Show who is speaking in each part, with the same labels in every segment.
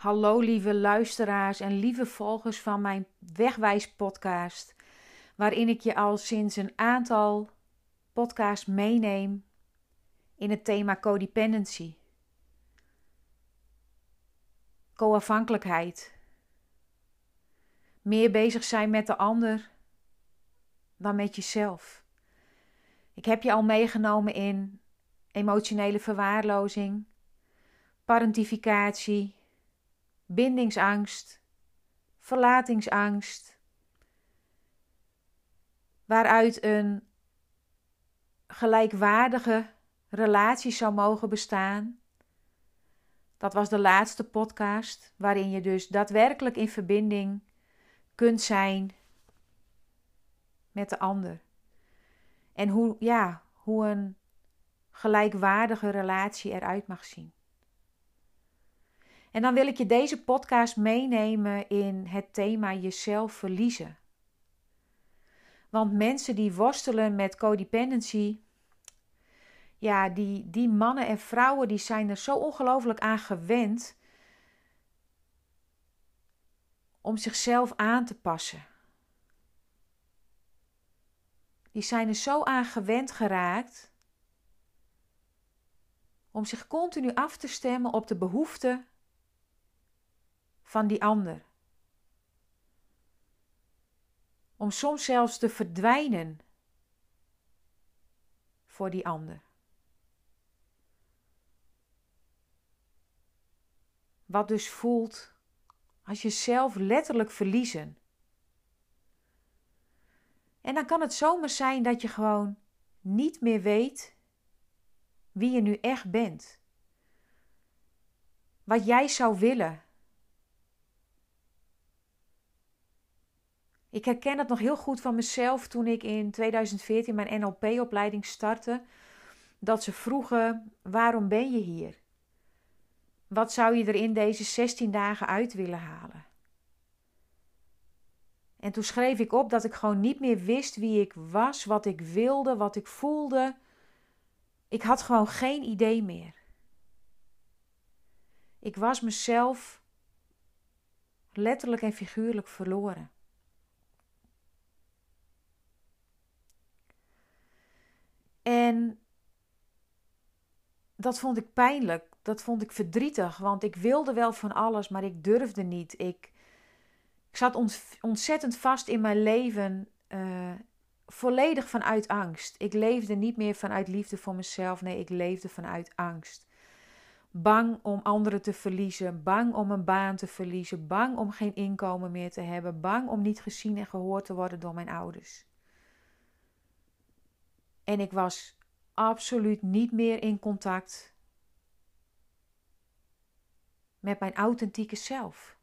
Speaker 1: Hallo lieve luisteraars en lieve volgers van mijn Wegwijs podcast, waarin ik je al sinds een aantal podcasts meeneem in het thema codependency. Co-afhankelijkheid. Meer bezig zijn met de ander dan met jezelf. Ik heb je al meegenomen in emotionele verwaarlozing, parentificatie, bindingsangst, verlatingsangst, waaruit een gelijkwaardige relatie zou mogen bestaan. Dat was de laatste podcast, waarin je dus daadwerkelijk in verbinding kunt zijn met de ander. En hoe, ja, hoe een gelijkwaardige relatie eruit mag zien. En dan wil ik je deze podcast meenemen in het thema jezelf verliezen. Want mensen die worstelen met codependency, ja, die, die mannen en vrouwen die zijn er zo ongelooflijk aan gewend om zichzelf aan te passen. Die zijn er zo aan gewend geraakt om zich continu af te stemmen op de behoeften van die ander. Om soms zelfs te verdwijnen voor die ander. Wat dus voelt als je zelf letterlijk verliezen. En dan kan het zomaar zijn dat je gewoon niet meer weet wie je nu echt bent. Wat jij zou willen. Ik herken het nog heel goed van mezelf toen ik in 2014 mijn NLP-opleiding startte. Dat ze vroegen: waarom ben je hier? Wat zou je er in deze 16 dagen uit willen halen? En toen schreef ik op dat ik gewoon niet meer wist wie ik was, wat ik wilde, wat ik voelde. Ik had gewoon geen idee meer. Ik was mezelf letterlijk en figuurlijk verloren. En dat vond ik pijnlijk, dat vond ik verdrietig, want ik wilde wel van alles, maar ik durfde niet. Ik, ik zat ontzettend vast in mijn leven, uh, volledig vanuit angst. Ik leefde niet meer vanuit liefde voor mezelf, nee, ik leefde vanuit angst. Bang om anderen te verliezen, bang om een baan te verliezen, bang om geen inkomen meer te hebben, bang om niet gezien en gehoord te worden door mijn ouders. En ik was absoluut niet meer in contact met mijn authentieke zelf.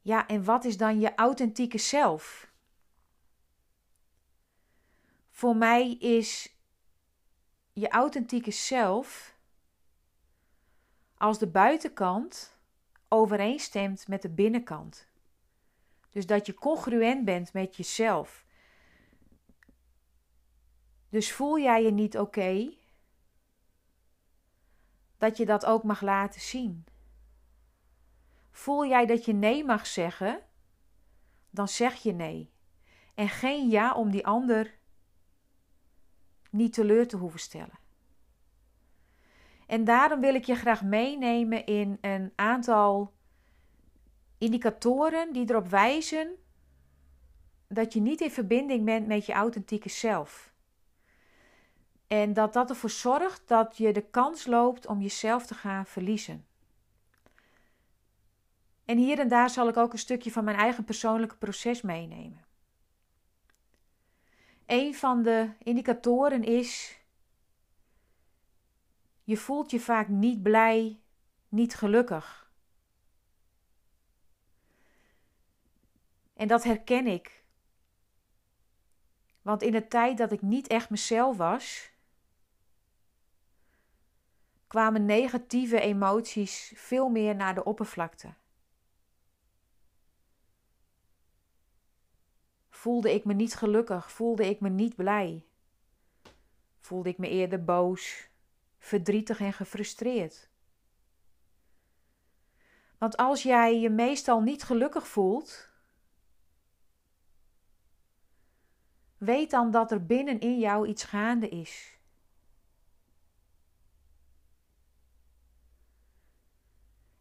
Speaker 1: Ja, en wat is dan je authentieke zelf? Voor mij is je authentieke zelf als de buitenkant overeenstemt met de binnenkant. Dus dat je congruent bent met jezelf. Dus voel jij je niet oké, dat je dat ook mag laten zien. Voel jij dat je nee mag zeggen, dan zeg je nee. En geen ja om die ander niet teleur te hoeven stellen. En daarom wil ik je graag meenemen in een aantal indicatoren die erop wijzen dat je niet in verbinding bent met je authentieke zelf. En dat dat ervoor zorgt dat je de kans loopt om jezelf te gaan verliezen. En hier en daar zal ik ook een stukje van mijn eigen persoonlijke proces meenemen. Een van de indicatoren is je voelt je vaak niet blij, niet gelukkig. En dat herken ik. Want in de tijd dat ik niet echt mezelf was, kwamen negatieve emoties veel meer naar de oppervlakte. Voelde ik me niet gelukkig, voelde ik me niet blij. Voelde ik me eerder boos, verdrietig en gefrustreerd. Want als jij je meestal niet gelukkig voelt, weet dan dat er binnenin jou iets gaande is.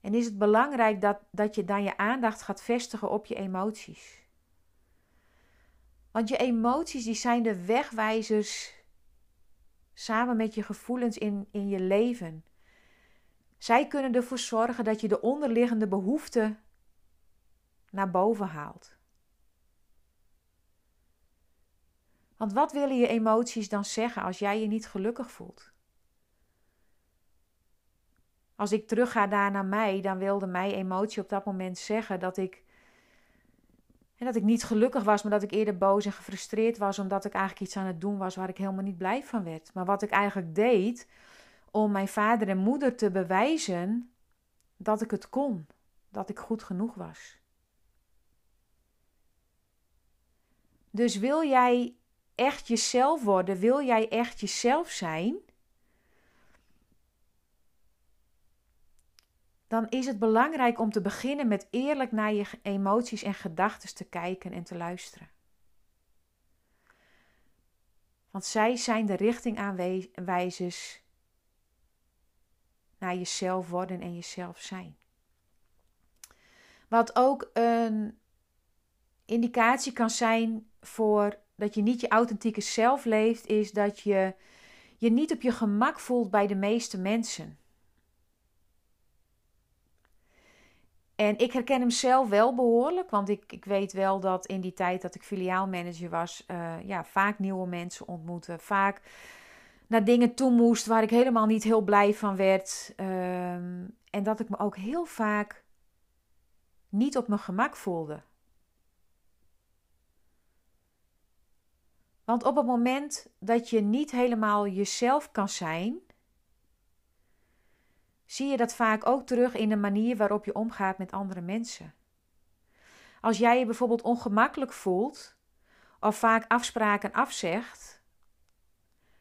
Speaker 1: En is het belangrijk dat, dat je dan je aandacht gaat vestigen op je emoties. Want je emoties die zijn de wegwijzers samen met je gevoelens in, in je leven. Zij kunnen ervoor zorgen dat je de onderliggende behoeften naar boven haalt. Want wat willen je emoties dan zeggen als jij je niet gelukkig voelt? Als ik terugga daar naar mij, dan wilde mijn emotie op dat moment zeggen dat ik, dat ik niet gelukkig was, maar dat ik eerder boos en gefrustreerd was omdat ik eigenlijk iets aan het doen was waar ik helemaal niet blij van werd. Maar wat ik eigenlijk deed om mijn vader en moeder te bewijzen dat ik het kon, dat ik goed genoeg was. Dus wil jij echt jezelf worden, wil jij echt jezelf zijn, dan is het belangrijk om te beginnen met eerlijk naar je emoties en gedachten te kijken en te luisteren. Want zij zijn de richtingaanwijzers naar jezelf worden en jezelf zijn. Wat ook een indicatie kan zijn voor dat je niet je authentieke zelf leeft, is dat je je niet op je gemak voelt bij de meeste mensen. En ik herken hem zelf wel behoorlijk, want ik, ik weet wel dat in die tijd dat ik filiaalmanager was, uh, ja, vaak nieuwe mensen ontmoette. Vaak naar dingen toe moest waar ik helemaal niet heel blij van werd. Ehm, en dat ik me ook heel vaak niet op mijn gemak voelde. Want op het moment dat je niet helemaal jezelf kan zijn, zie je dat vaak ook terug in de manier waarop je omgaat met andere mensen. Als jij je bijvoorbeeld ongemakkelijk voelt of vaak afspraken afzegt,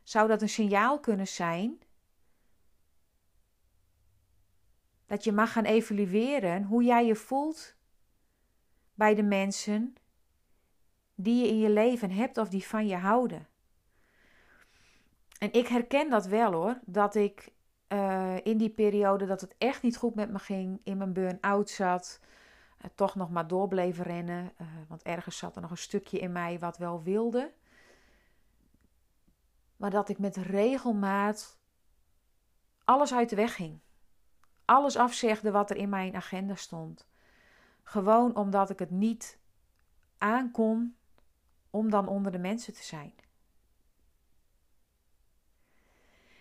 Speaker 1: zou dat een signaal kunnen zijn dat je mag gaan evalueren hoe jij je voelt bij de mensen die je in je leven hebt of die van je houden. En ik herken dat wel hoor, dat ik uh, in die periode dat het echt niet goed met me ging, in mijn burn-out zat, uh, toch nog maar door bleef rennen. Uh, want ergens zat er nog een stukje in mij wat wel wilde. Maar dat ik met regelmaat alles uit de weg ging. Alles afzegde wat er in mijn agenda stond. Gewoon omdat ik het niet aankon om dan onder de mensen te zijn.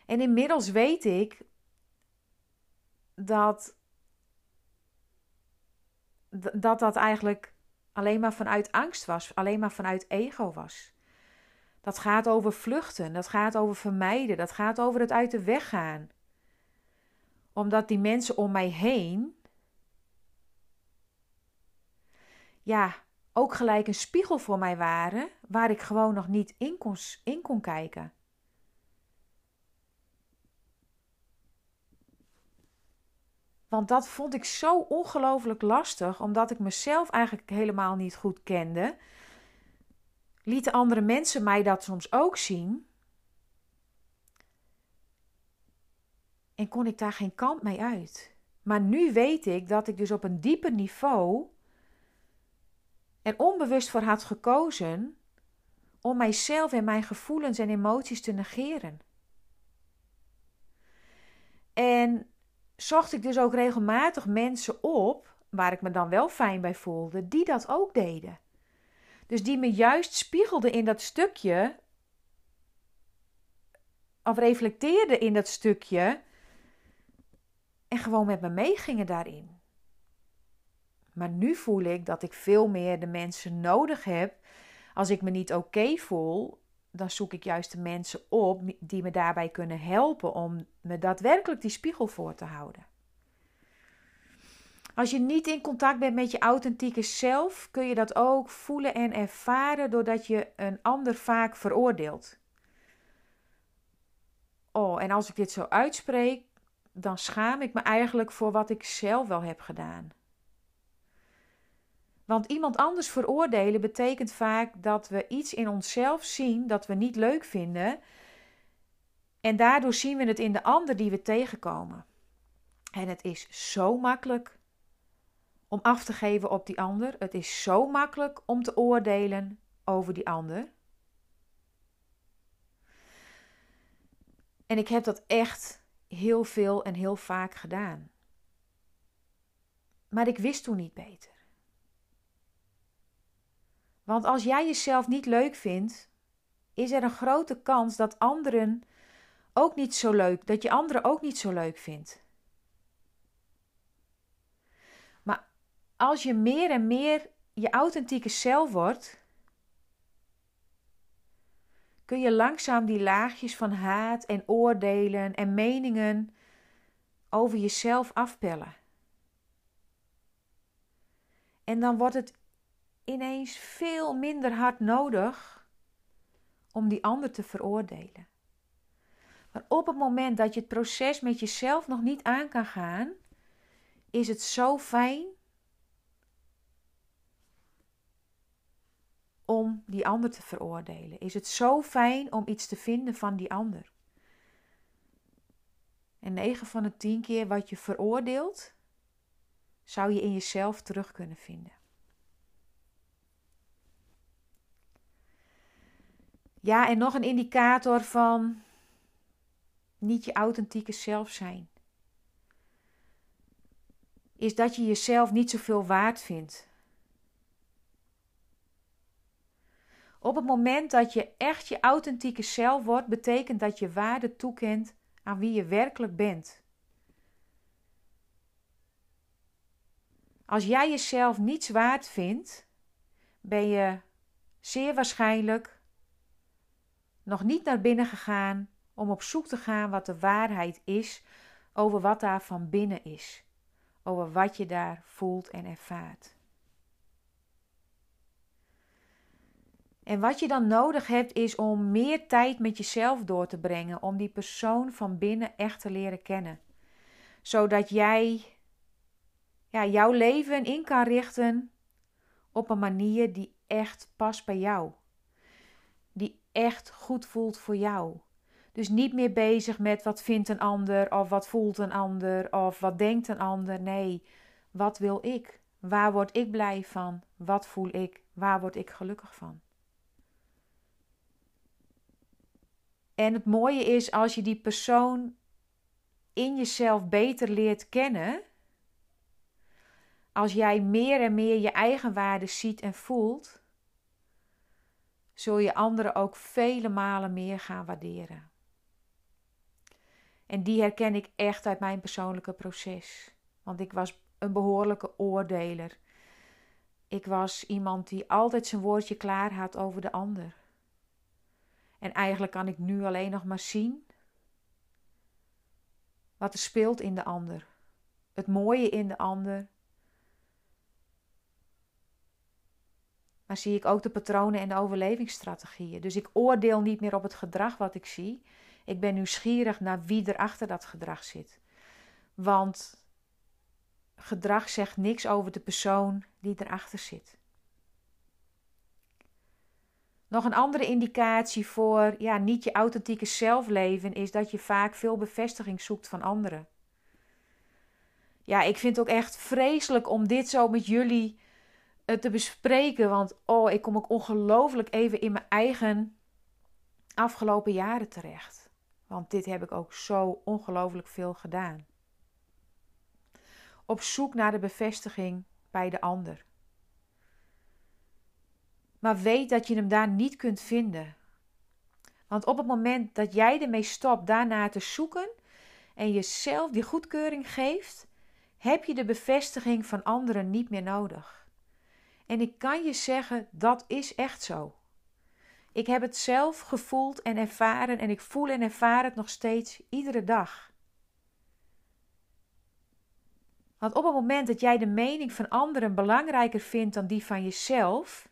Speaker 1: En inmiddels weet ik dat dat, dat eigenlijk alleen maar vanuit angst was, alleen maar vanuit ego was. Dat gaat over vluchten, dat gaat over vermijden, dat gaat over het uit de weg gaan. Omdat die mensen om mij heen, ja, ook gelijk een spiegel voor mij waren, waar ik gewoon nog niet in kon, in kon kijken. Want dat vond ik zo ongelooflijk lastig, omdat ik mezelf eigenlijk helemaal niet goed kende. Lieten andere mensen mij dat soms ook zien. En kon ik daar geen kant mee uit. Maar nu weet ik dat ik dus op een dieper niveau er onbewust voor had gekozen om mijzelf en mijn gevoelens en emoties te negeren. En zocht ik dus ook regelmatig mensen op, waar ik me dan wel fijn bij voelde, die dat ook deden. Dus die me juist spiegelden in dat stukje, of reflecteerden in dat stukje en gewoon met me meegingen daarin. Maar nu voel ik dat ik veel meer de mensen nodig heb. Als ik me niet oké voel, dan zoek ik juist de mensen op die me daarbij kunnen helpen om me daadwerkelijk die spiegel voor te houden. Als je niet in contact bent met je authentieke zelf, kun je dat ook voelen en ervaren doordat je een ander vaak veroordeelt. Oh, en als ik dit zo uitspreek, dan schaam ik me eigenlijk voor wat ik zelf wel heb gedaan. Want iemand anders veroordelen betekent vaak dat we iets in onszelf zien dat we niet leuk vinden. En daardoor zien we het in de ander die we tegenkomen. En het is zo makkelijk om af te geven op die ander. Het is zo makkelijk om te oordelen over die ander. En ik heb dat echt heel veel en heel vaak gedaan. Maar ik wist toen niet beter. Want als jij jezelf niet leuk vindt, is er een grote kans dat anderen ook niet zo leuk, dat je anderen ook niet zo leuk vindt. Maar als je meer en meer je authentieke zelf wordt, kun je langzaam die laagjes van haat en oordelen en meningen over jezelf afpellen. En dan wordt het ineens veel minder hard nodig om die ander te veroordelen. Maar op het moment dat je het proces met jezelf nog niet aan kan gaan, is het zo fijn om die ander te veroordelen. Is het zo fijn om iets te vinden van die ander. En 9 van de 10 keer wat je veroordeelt, zou je in jezelf terug kunnen vinden. Ja, en nog een indicator van niet je authentieke zelf zijn. Is dat je jezelf niet zoveel waard vindt. Op het moment dat je echt je authentieke zelf wordt, betekent dat je waarde toekent aan wie je werkelijk bent. Als jij jezelf niets waard vindt, ben je zeer waarschijnlijk nog niet naar binnen gegaan om op zoek te gaan wat de waarheid is over wat daar van binnen is, over wat je daar voelt en ervaart. En wat je dan nodig hebt is om meer tijd met jezelf door te brengen, om die persoon van binnen echt te leren kennen. Zodat jij ja, jouw leven in kan richten op een manier die echt past bij jou echt goed voelt voor jou. Dus niet meer bezig met wat vindt een ander of wat voelt een ander of wat denkt een ander. Nee, wat wil ik? Waar word ik blij van? Wat voel ik? Waar word ik gelukkig van? En het mooie is als je die persoon in jezelf beter leert kennen, als jij meer en meer je eigen waarde ziet en voelt, zul je anderen ook vele malen meer gaan waarderen. En die herken ik echt uit mijn persoonlijke proces. Want ik was een behoorlijke oordeler. Ik was iemand die altijd zijn woordje klaar had over de ander. En eigenlijk kan ik nu alleen nog maar zien wat er speelt in de ander. Het mooie in de ander, maar zie ik ook de patronen en de overlevingsstrategieën. Dus ik oordeel niet meer op het gedrag wat ik zie. Ik ben nieuwsgierig naar wie er achter dat gedrag zit. Want gedrag zegt niks over de persoon die erachter zit. Nog een andere indicatie voor ja, niet je authentieke zelfleven is dat je vaak veel bevestiging zoekt van anderen. Ja, ik vind het ook echt vreselijk om dit zo met jullie te bespreken. Want oh, ik kom ook ongelooflijk even in mijn eigen afgelopen jaren terecht. Want dit heb ik ook zo ongelooflijk veel gedaan. Op zoek naar de bevestiging bij de ander. Maar weet dat je hem daar niet kunt vinden. Want op het moment dat jij ermee stopt daarna te zoeken en jezelf die goedkeuring geeft, heb je de bevestiging van anderen niet meer nodig. En ik kan je zeggen, dat is echt zo. Ik heb het zelf gevoeld en ervaren en ik voel en ervaar het nog steeds iedere dag. Want op het moment dat jij de mening van anderen belangrijker vindt dan die van jezelf,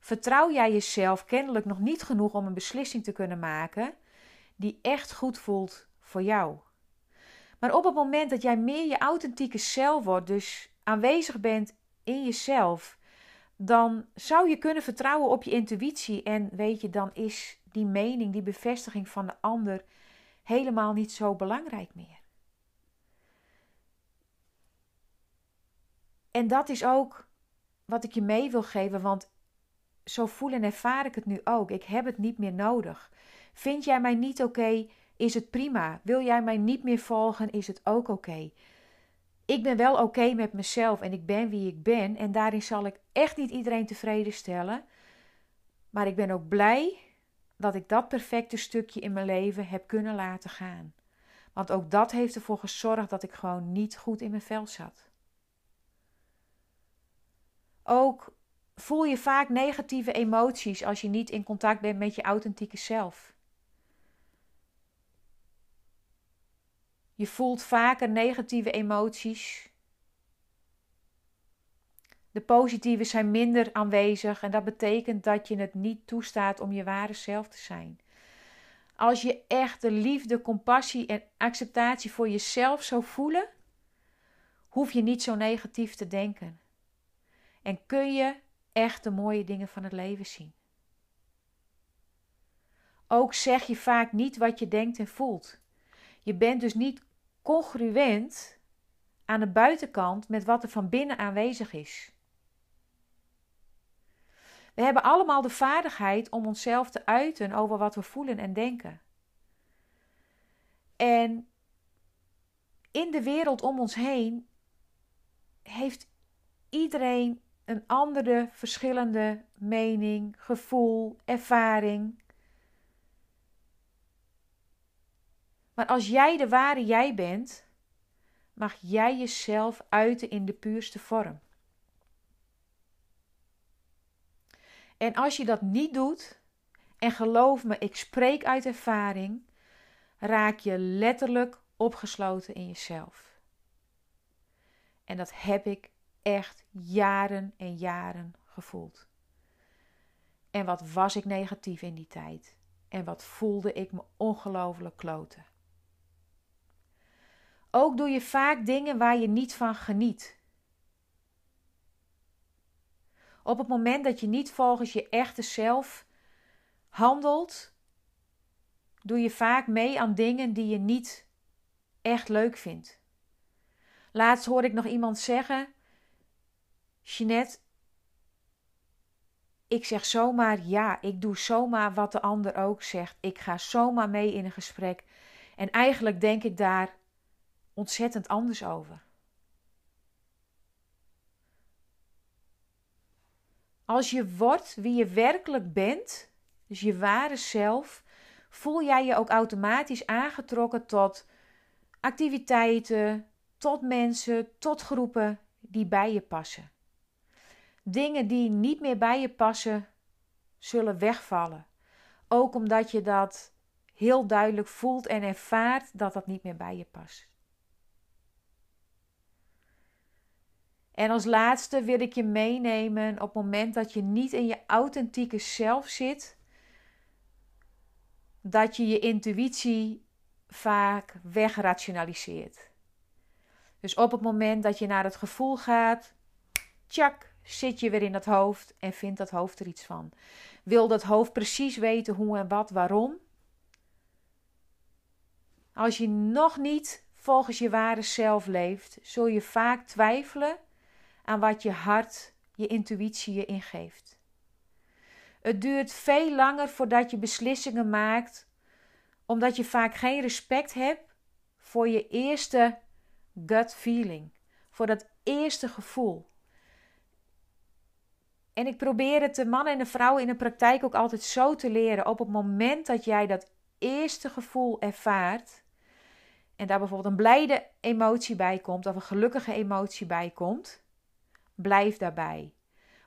Speaker 1: vertrouw jij jezelf kennelijk nog niet genoeg om een beslissing te kunnen maken die echt goed voelt voor jou. Maar op het moment dat jij meer je authentieke zelf wordt, dus aanwezig bent in jezelf, dan zou je kunnen vertrouwen op je intuïtie. En weet je, dan is die mening, die bevestiging van de ander helemaal niet zo belangrijk meer. En dat is ook wat ik je mee wil geven, want zo voel en ervaar ik het nu ook. Ik heb het niet meer nodig. Vind jij mij niet oké, is het prima. Wil jij mij niet meer volgen, is het ook oké. Ik ben wel oké met mezelf en ik ben wie ik ben. En daarin zal ik echt niet iedereen tevreden stellen. Maar ik ben ook blij dat ik dat perfecte stukje in mijn leven heb kunnen laten gaan. Want ook dat heeft ervoor gezorgd dat ik gewoon niet goed in mijn vel zat. Ook voel je vaak negatieve emoties als je niet in contact bent met je authentieke zelf. Je voelt vaker negatieve emoties. De positieve zijn minder aanwezig en dat betekent dat je het niet toestaat om je ware zelf te zijn. Als je echt de liefde, compassie en acceptatie voor jezelf zou voelen, hoef je niet zo negatief te denken. En kun je echt de mooie dingen van het leven zien. Ook zeg je vaak niet wat je denkt en voelt. Je bent dus niet congruent aan de buitenkant met wat er van binnen aanwezig is. We hebben allemaal de vaardigheid om onszelf te uiten over wat we voelen en denken. En in de wereld om ons heen heeft iedereen een andere, verschillende mening, gevoel, ervaring. Maar als jij de ware jij bent, mag jij jezelf uiten in de puurste vorm. En als je dat niet doet, en geloof me, ik spreek uit ervaring, raak je letterlijk opgesloten in jezelf. En dat heb ik echt jaren en jaren gevoeld. En wat was ik negatief in die tijd? En wat voelde ik me ongelooflijk kloten? Ook doe je vaak dingen waar je niet van geniet. Op het moment dat je niet volgens je echte zelf handelt, doe je vaak mee aan dingen die je niet echt leuk vindt. Laatst hoorde ik nog iemand zeggen: Jeanette, ik zeg zomaar ja, ik doe zomaar wat de ander ook zegt. Ik ga zomaar mee in een gesprek. En eigenlijk denk ik daar ontzettend anders over. Als je wordt wie je werkelijk bent, dus je ware zelf, voel jij je ook automatisch aangetrokken tot activiteiten, tot mensen, tot groepen die bij je passen. Dingen die niet meer bij je passen, zullen wegvallen. Ook omdat je dat heel duidelijk voelt en ervaart dat dat niet meer bij je past. En als laatste wil ik je meenemen op het moment dat je niet in je authentieke zelf zit, dat je je intuïtie vaak wegrationaliseert. Dus op het moment dat je naar het gevoel gaat, tjak, zit je weer in dat hoofd en vindt dat hoofd er iets van. Wil dat hoofd precies weten hoe en wat, waarom? Als je nog niet volgens je ware zelf leeft, zul je vaak twijfelen aan wat je hart, je intuïtie je ingeeft. Het duurt veel langer voordat je beslissingen maakt, omdat je vaak geen respect hebt voor je eerste gut feeling, voor dat eerste gevoel. En ik probeer het de mannen en de vrouwen in de praktijk ook altijd zo te leren. Op het moment dat jij dat eerste gevoel ervaart, en daar bijvoorbeeld een blijde emotie bij komt of een gelukkige emotie bij komt, blijf daarbij.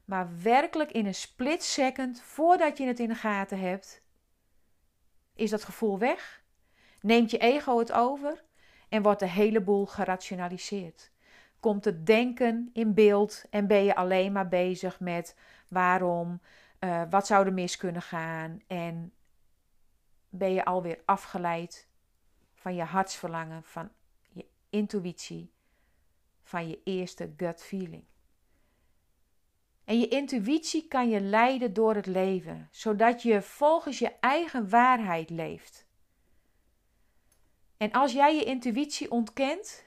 Speaker 1: Maar werkelijk in een split second, voordat je het in de gaten hebt, is dat gevoel weg. Neemt je ego het over en wordt de hele boel gerationaliseerd. Komt het denken in beeld en ben je alleen maar bezig met waarom, uh, wat zou er mis kunnen gaan en ben je alweer afgeleid van je hartsverlangen, van je intuïtie, van je eerste gut feeling. En je intuïtie kan je leiden door het leven, zodat je volgens je eigen waarheid leeft. En als jij je intuïtie ontkent,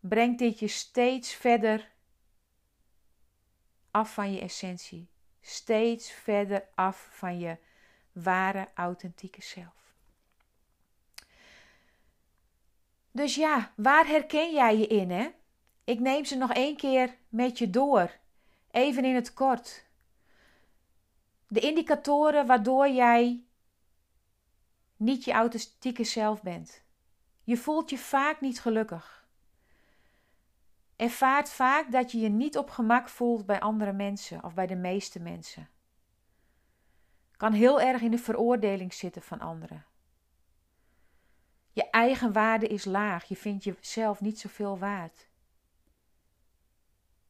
Speaker 1: brengt dit je steeds verder af van je essentie, steeds verder af van je ware, authentieke zelf. Dus ja, waar herken jij je in, hè? Ik neem ze nog één keer met je door, even in het kort. De indicatoren waardoor jij niet je authentieke zelf bent. Je voelt je vaak niet gelukkig. Ervaart vaak dat je je niet op gemak voelt bij andere mensen of bij de meeste mensen. Kan heel erg in de veroordeling zitten van anderen. Je eigen waarde is laag. Je vindt jezelf niet zoveel waard.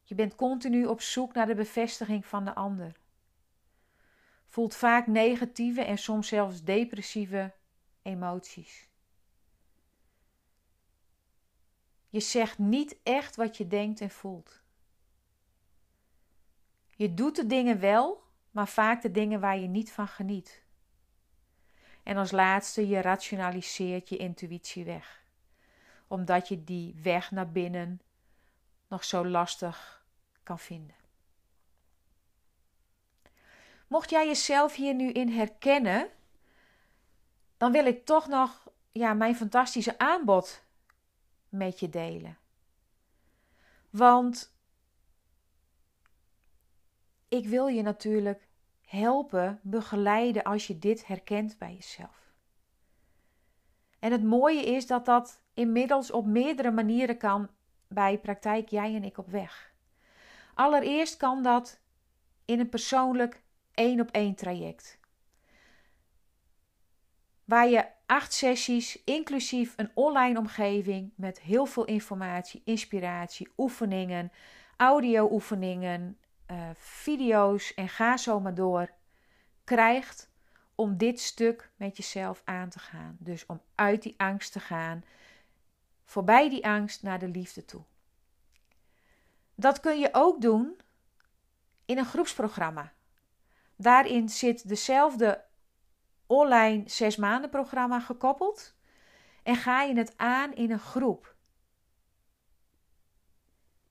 Speaker 1: Je bent continu op zoek naar de bevestiging van de ander. Voelt vaak negatieve en soms zelfs depressieve emoties. Je zegt niet echt wat je denkt en voelt. Je doet de dingen wel, maar vaak de dingen waar je niet van geniet. En als laatste, je rationaliseert je intuïtie weg, omdat je die weg naar binnen nog zo lastig kan vinden. Mocht jij jezelf hier nu in herkennen, dan wil ik toch nog ja, mijn fantastische aanbod met je delen. Want ik wil je natuurlijk helpen, begeleiden als je dit herkent bij jezelf. En het mooie is dat dat inmiddels op meerdere manieren kan bij praktijk Jij en ik op weg. Allereerst kan dat in een persoonlijk één op één traject. Waar je acht sessies, inclusief een online omgeving met heel veel informatie, inspiratie, oefeningen, audio-oefeningen, uh, video's en ga zo maar door krijgt om dit stuk met jezelf aan te gaan. Dus om uit die angst te gaan, voorbij die angst naar de liefde toe. Dat kun je ook doen in een groepsprogramma. Daarin zit dezelfde online zes maanden programma gekoppeld en ga je het aan in een groep.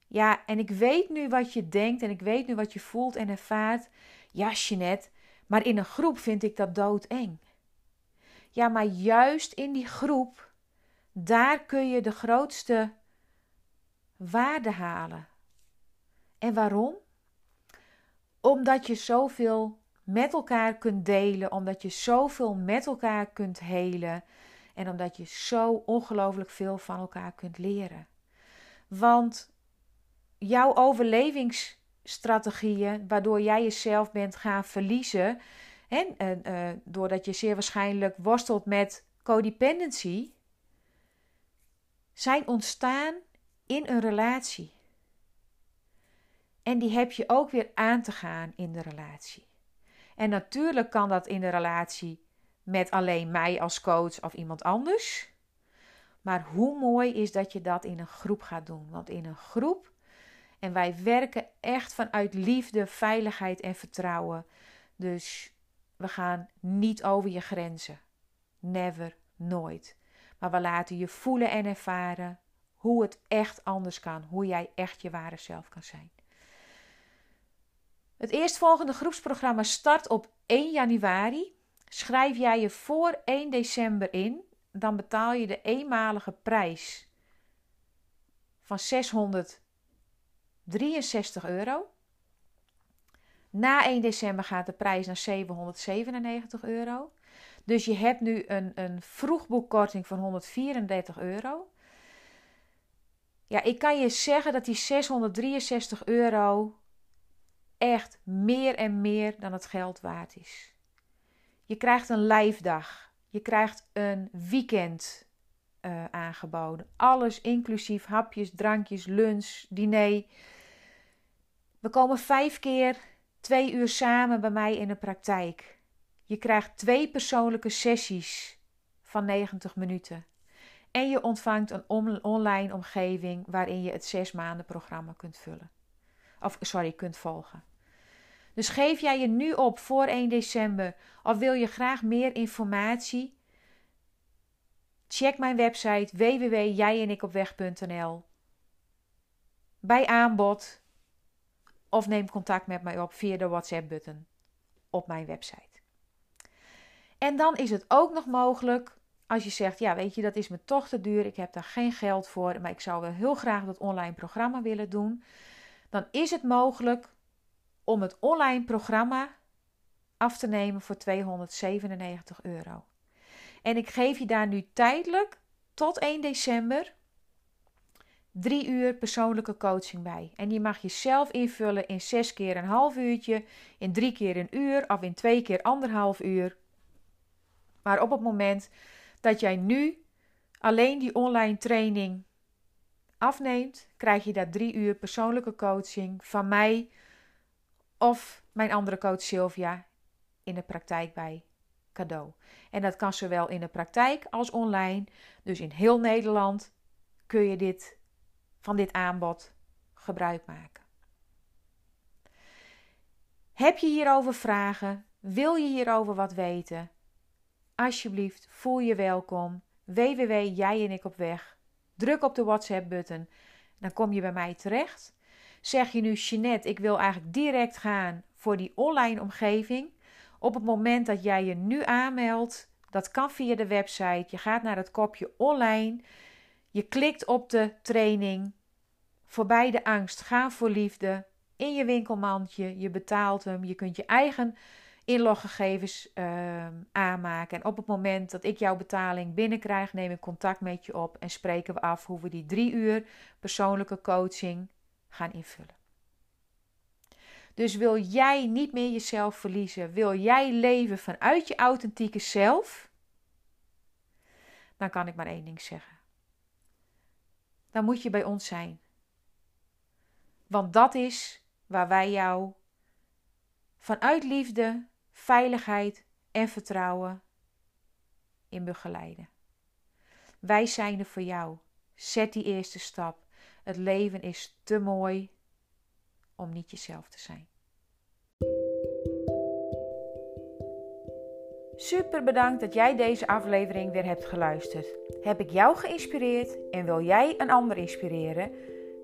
Speaker 1: Ja, en ik weet nu wat je denkt en ik weet nu wat je voelt en ervaart. Ja, Jeanette, maar in een groep vind ik dat doodeng. Ja, maar juist in die groep, daar kun je de grootste waarde halen. En waarom? Omdat je zoveel met elkaar kunt delen, omdat je zoveel met elkaar kunt helen en omdat je zo ongelooflijk veel van elkaar kunt leren. Want jouw overlevingsstrategieën, waardoor jij jezelf bent gaan verliezen, en uh, doordat je zeer waarschijnlijk worstelt met codependency, zijn ontstaan in een relatie. En die heb je ook weer aan te gaan in de relatie. En natuurlijk kan dat in de relatie met alleen mij als coach of iemand anders. Maar hoe mooi is dat je dat in een groep gaat doen? Want in een groep en wij werken echt vanuit liefde, veiligheid en vertrouwen. Dus we gaan niet over je grenzen. Never, nooit. Maar we laten je voelen en ervaren hoe het echt anders kan. Hoe jij echt je ware zelf kan zijn. Het eerstvolgende groepsprogramma start op 1 januari. Schrijf jij je voor 1 december in, dan betaal je de eenmalige prijs van 600 63 euro. Na 1 december gaat de prijs naar 797 euro. Dus je hebt nu een, een vroegboekkorting van 134 euro. Ja, ik kan je zeggen dat die 663 euro echt meer en meer dan het geld waard is. Je krijgt een lijfdag. Je krijgt een weekend uh, aangeboden. Alles inclusief hapjes, drankjes, lunch, diner. We komen vijf keer twee uur samen bij mij in de praktijk. Je krijgt twee persoonlijke sessies van 90 minuten. En je ontvangt een online omgeving waarin je het zes maanden programma kunt vullen. Of sorry, kunt volgen. Dus geef jij je nu op voor 1 december of wil je graag meer informatie? Check mijn website www.jijenikopweg.nl bij aanbod of neem contact met mij op via de WhatsApp-button op mijn website. En dan is het ook nog mogelijk als je zegt: Ja, weet je, dat is me toch te duur, ik heb daar geen geld voor, maar ik zou wel heel graag dat online programma willen doen. Dan is het mogelijk om het online programma af te nemen voor 297 euro. En ik geef je daar nu tijdelijk tot 1 december drie uur persoonlijke coaching bij. En die mag je zelf invullen in zes keer een half uurtje, in drie keer een uur of in twee keer anderhalf uur. Maar op het moment dat jij nu alleen die online training afneemt, krijg je daar drie uur persoonlijke coaching van mij of mijn andere coach Sylvia in de praktijk bij cadeau. En dat kan zowel in de praktijk als online. Dus in heel Nederland kun je dit, van dit aanbod gebruik maken. Heb je hierover vragen? Wil je hierover wat weten? Alsjeblieft, voel je welkom. www jij en ik op weg. Druk op de WhatsApp-button. Dan kom je bij mij terecht. Zeg je nu, Jeanette, ik wil eigenlijk direct gaan voor die online omgeving. Op het moment dat jij je nu aanmeldt, dat kan via de website. Je gaat naar het kopje online. Je klikt op de training. Voorbij de angst, ga voor liefde. In je winkelmandje, je betaalt hem. Je kunt je eigen inloggegevens uh, aanmaken. En op het moment dat ik jouw betaling binnenkrijg, neem ik contact met je op en spreken we af hoe we die drie uur persoonlijke coaching gaan invullen. Dus wil jij niet meer jezelf verliezen, wil jij leven vanuit je authentieke zelf, dan kan ik maar één ding zeggen. Dan moet je bij ons zijn. Want dat is waar wij jou vanuit liefde, veiligheid en vertrouwen in begeleiden. Wij zijn er voor jou. Zet die eerste stap. Het leven is te mooi om niet jezelf te zijn. Super bedankt dat jij deze aflevering weer hebt geluisterd. Heb ik jou geïnspireerd en wil jij een ander inspireren?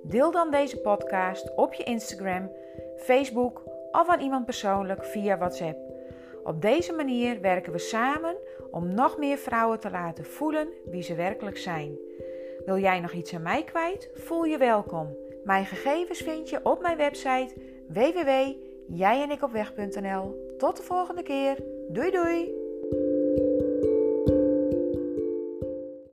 Speaker 1: Deel dan deze podcast op je Instagram, Facebook of aan iemand persoonlijk via WhatsApp. Op deze manier werken we samen om nog meer vrouwen te laten voelen wie ze werkelijk zijn. Wil jij nog iets aan mij kwijt? Voel je welkom. Mijn gegevens vind je op mijn website www.jijenikopweg.nl. Tot de volgende keer. Doei doei!